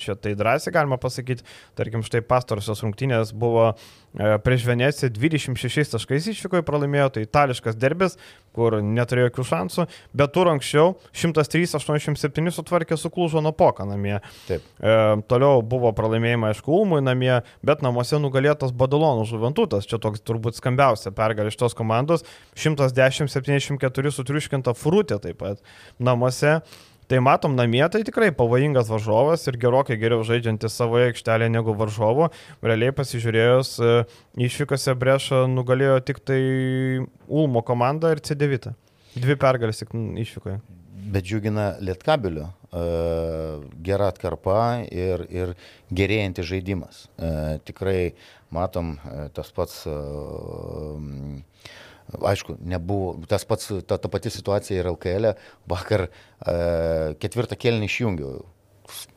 Speaker 1: Čia tai drąsiai galima pasakyti. Tarkim, štai pastarosios rungtynės buvo E, prieš Veneciją 26 taškais išvyko į pralaimėjo, tai itališkas derbis, kur neturėjo jokių šansų, bet tur anksčiau 103-87 sutvarkė su Klužo Napoka namie. Taip. E, toliau buvo pralaimėjimai, aišku, Ulmui namie, bet namuose nugalėtas Badalonų žuventutas, čia toks turbūt skambiausia pergalė iš tos komandos, 110-74 sutriuškinta Frutė taip pat namuose. Tai matom, namie tai tikrai pavojingas varžovas ir gerokai geriau žaidžiantis savo aikštelę negu varžovo. Realiai pasižiūrėjus, e, išvykose Brešą nugalėjo tik tai Ulmo komanda ir C9. Dvi pergalės tik išvykoje.
Speaker 2: Bet džiugina Lietkabiliu. E, gera atkarpa ir, ir gerėjantis žaidimas. E, tikrai matom tas pats Aišku, nebuvo, tas pats, ta, ta pati situacija ir LKL. E. Vakar e, ketvirtą kėlinį išjungiau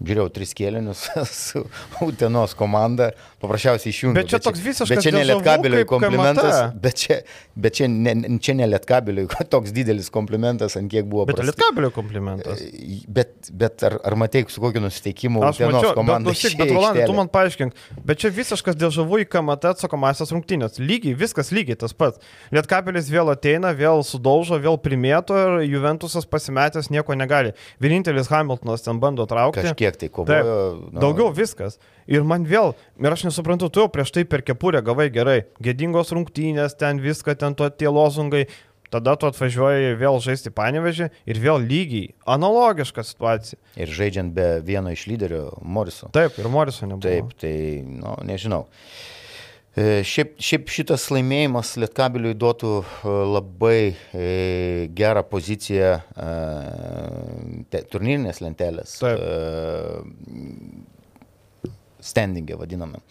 Speaker 2: žiūrėjau tris kėlinius *laughs* su Utenos komanda, paprasčiausiai išjungiau.
Speaker 1: Bet čia toks visiškas
Speaker 2: bet čia ne lietkabiliui komplimentas, bet čia, bet čia ne, čia ne lietkabiliui *laughs* toks didelis komplimentas, ant kiek buvo.
Speaker 1: Bet lietkabiliui komplimentas.
Speaker 2: E, bet, bet ar, ar matei, su kokiu nusiteikimu Utenos komanda?
Speaker 1: Bet, bet, bet Rolandai, tu man paaiškink, bet čia visiškas dėl žavų į KMT atsakomasias rungtynės. Lygiai, viskas lygiai tas pats. Lietkabilis vėl ateina, vėl sudaužo, vėl primėto ir Juventusas pasimetęs nieko negali. Vienintelis Hamiltonas ten bando traukti.
Speaker 2: Kažkiek tai kovojo.
Speaker 1: Taip, nu. Daugiau viskas. Ir man vėl, ir aš nesuprantu, tu jau prieš tai per kepurę gavai gerai. Gėdingos rungtynės, ten viską, ten to tie lozungai. Tada tu atvažiuoji vėl žaisti panevežį ir vėl lygiai, analogiška situacija.
Speaker 2: Ir žaidžiant be vieno iš lyderių, Moriso.
Speaker 1: Taip, ir Moriso nebuvo.
Speaker 2: Taip, tai, nu, nežinau. Uh, šiaip, šiaip šitas laimėjimas Lietkabiliui duotų e, labai e, gerą poziciją te, turnyrinės lentelės. Taip. Standingė vadiname.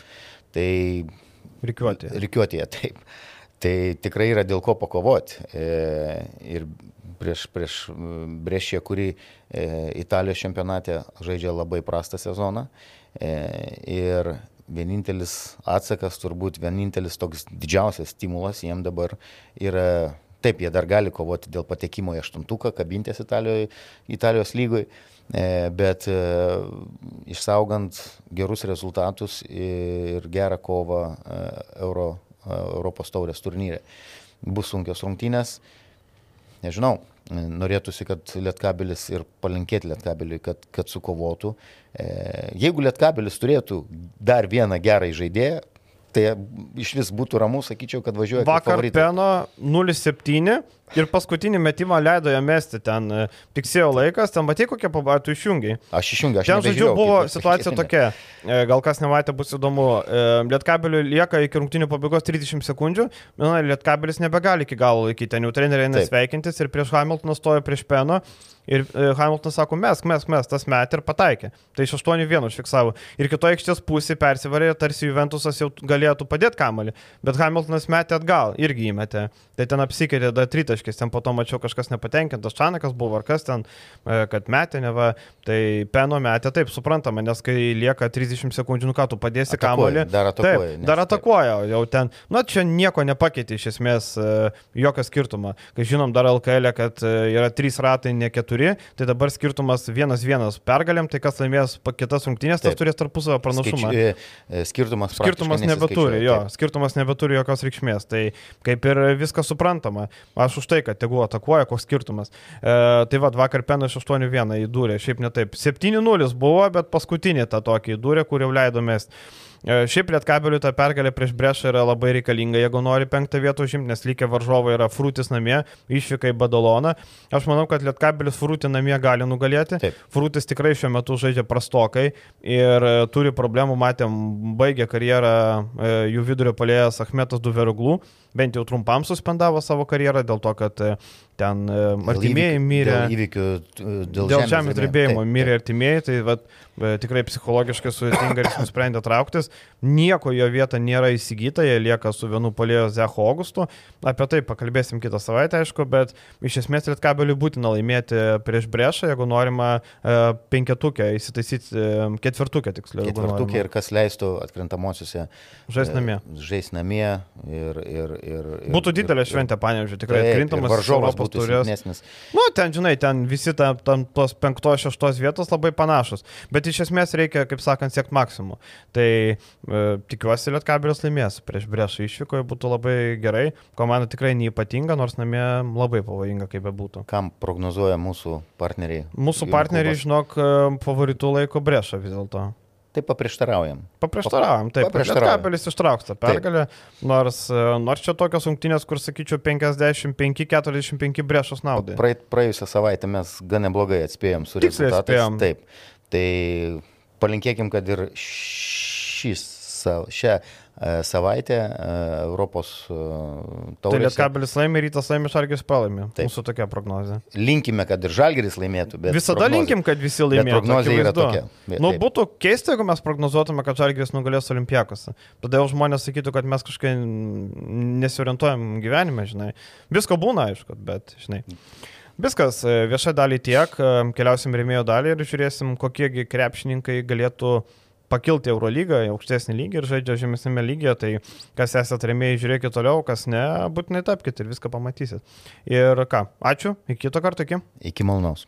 Speaker 2: Tai
Speaker 1: Rikiuotėje.
Speaker 2: Rikiuotėje, taip. Tai tikrai yra dėl ko pakovoti. Ir prieš, prieš Brešė, kuri Italijos čempionate žaidžia labai prastą sezoną. Ir vienintelis atsakas, turbūt vienintelis toks didžiausias stimulas jiem dabar yra, taip, jie dar gali kovoti dėl patekimo į aštuntuką, kabintės Italijoje, Italijos lygoj, e, bet e, išsaugant gerus rezultatus ir gerą kovą e, Euro, Europos taurės turnyre. Bus sunkios rungtynės, nežinau, norėtųsi, kad Lietkabilis ir palinkėti Lietkabiliui, kad, kad sukovotų. E, jeigu Lietkabilis turėtų dar vieną gerą žaidėją, tai iš vis būtų ramu, sakyčiau, kad važiuoja.
Speaker 1: Vakar Peno 0-7 ir paskutinį metimą leido jam mesti ten. E, tiksėjo laikas, ten matai kokie pabaitų išjungiai.
Speaker 2: Aš išjungiau, aš
Speaker 1: Ten, žodžiu, buvo situacija tokia, e, gal kas nematė, bus įdomu. Lietkabeliui lieka iki rungtinių pabaigos 30 sekundžių, na, Lietkabelis nebegali iki galo laikyti, ten jau treneriai nesveikintis ir prieš Hamiltoną stojo prieš Peno. Ir e, Hamiltonas sako, mes, mes, mes, tas metė ir pataikė. Tai iš 8-1 užfiksavo. Ir kitoje aikštės pusėje persivarė, tarsi Juventusas jau galėtų padėti kamalį. Bet Hamiltonas metė atgal, irgi įmetė. Tai ten apsikeitė dar tritaškis, ten po to mačiau kažkas nepatenkintas, Čanakas buvo ar kas ten, e, kad metė neva. Tai Peno metė, taip, suprantama, nes kai lieka 30 sekundžių, nu ką tu padėsi kamalį.
Speaker 2: Dar atakuoja.
Speaker 1: Taip, dar atakuoja, jau ten. Nu, čia nieko nepakeitė iš esmės, e, jokio skirtumo. Kai žinom dar LKL, e, kad yra 3 ratai, ne 4, tai dabar skirtumas 1-1 pergalėm, tai kas laimės kitas rungtynės, tas turės tarpusavio pranašumą.
Speaker 2: Skaiči, skirtumas,
Speaker 1: skirtumas nebeturi, jo, skirtumas nebeturi jokios reikšmės. Tai kaip ir viskas suprantama. Aš už tai, kad tegu atakuoja, koks skirtumas. E, tai vad, vakar Penas 8-1 įdūrė, šiaip ne taip. 7-0 buvo, bet paskutinį tą tokį įdūrė, kur jau leido mesti. E, šiaip Lietkabeliui ta pergalė prieš Brešą yra labai reikalinga, jeigu nori penktą vietą užimti, nes lygiai varžovai yra Frutis namie, išvyka į Badaloną. Aš manau, kad Lietkabelis Frutį namie gali nugalėti. Taip. Frutis tikrai šiuo metu žaidžia prastokai ir e, turi problemų, matėm, baigė karjerą e, jų vidurio palėjas Ahmetas Duveruglų, bent jau trumpam suspendavo savo karjerą dėl to, kad ten artimieji mirė.
Speaker 2: Dėl įvykių,
Speaker 1: dėl, dėl žemės drebėjimo mirė artimieji, tai vat, tikrai psichologiškai sudėtinga ir nusprendė trauktis nieko jo vieta nėra įsigyta, jie lieka su vienu polėjo Zecho Augustu. Apie tai pakalbėsim kitą savaitę, aišku, bet iš esmės Lietkabeliui būtina laimėti prieš Brešą, jeigu norima e, penketukę įsitaisyti, e, ketvirtukę tiksliau.
Speaker 2: Ketvirtukę ir kas leistų atkrintamosiuose.
Speaker 1: Žais namie.
Speaker 2: E, žais namie ir, ir, ir, ir
Speaker 1: Būtų didelė
Speaker 2: ir-
Speaker 1: šventė, panežiūrėjau, tikrai
Speaker 2: Taip,
Speaker 1: krintamas
Speaker 2: varžovas būtų
Speaker 1: turės. Nu, ten, žinai, ten visi ten, ten tos penktos, šeštos vietos labai panašus. Bet iš esmės reikia, kaip sakant, siekti maksimumų. Tai e, tikiuosi, Lietkabelis laimės. Prieš Brešą išvykoje būtų labai gerai. Komanda tikrai neįpatinga, nors namie labai pavojinga, kaip bebūtų.
Speaker 2: Kam prognozuoja mūsų partneriai?
Speaker 1: Mūsų partneriai, žinok, e, favoritų laiko Brešą vis dėlto.
Speaker 2: Taip paprieštaraujam.
Speaker 1: Paprieštaravom, taip.
Speaker 2: Paprieštaraujam.
Speaker 1: Lietkabelis ištrauks tą pergalę, nors, e, nors čia tokios rungtynės, kur sakyčiau 55-45 Brešos naudai.
Speaker 2: Praeit, praėjusią savaitę mes gan neblogai atspėjom su
Speaker 1: Tiksliai
Speaker 2: rezultatais.
Speaker 1: atspėjom.
Speaker 2: Taip. Tai palinkėkim, kad ir šis, šią savaitę e, Europos e,
Speaker 1: Tai
Speaker 2: taurėse.
Speaker 1: Lietkabelis laimi, rytas laimi, Šargis pralaimi.
Speaker 2: Taip.
Speaker 1: Mūsų tokia prognozija.
Speaker 2: Linkime, kad ir Žalgeris laimėtų. Bet
Speaker 1: Visada
Speaker 2: prognozė-
Speaker 1: linkim, kad visi laimėtų.
Speaker 2: prognozė yra tokia. Bet
Speaker 1: Nu,
Speaker 2: taip.
Speaker 1: būtų keista, jeigu mes prognozuotume, kad Žalgiris nugalės Olimpiakose. Tada jau žmonės sakytų, kad mes kažkaip nesiorientuojam gyvenime, žinai. Visko būna, aišku, bet, žinai. Viskas, e, viešai dalį tiek, e, keliausim rėmėjo dalį ir žiūrėsim, kokiegi krepšininkai galėtų pakilti Eurolygą aukštesnį lygį ir žaidžia žemesnėme lygyje, tai kas esate rėmėjai, žiūrėkit toliau, kas ne, būtinai tapkite ir viską pamatysit. Ir ką, ačiū, iki kito karto, iki.
Speaker 2: Iki malonaus.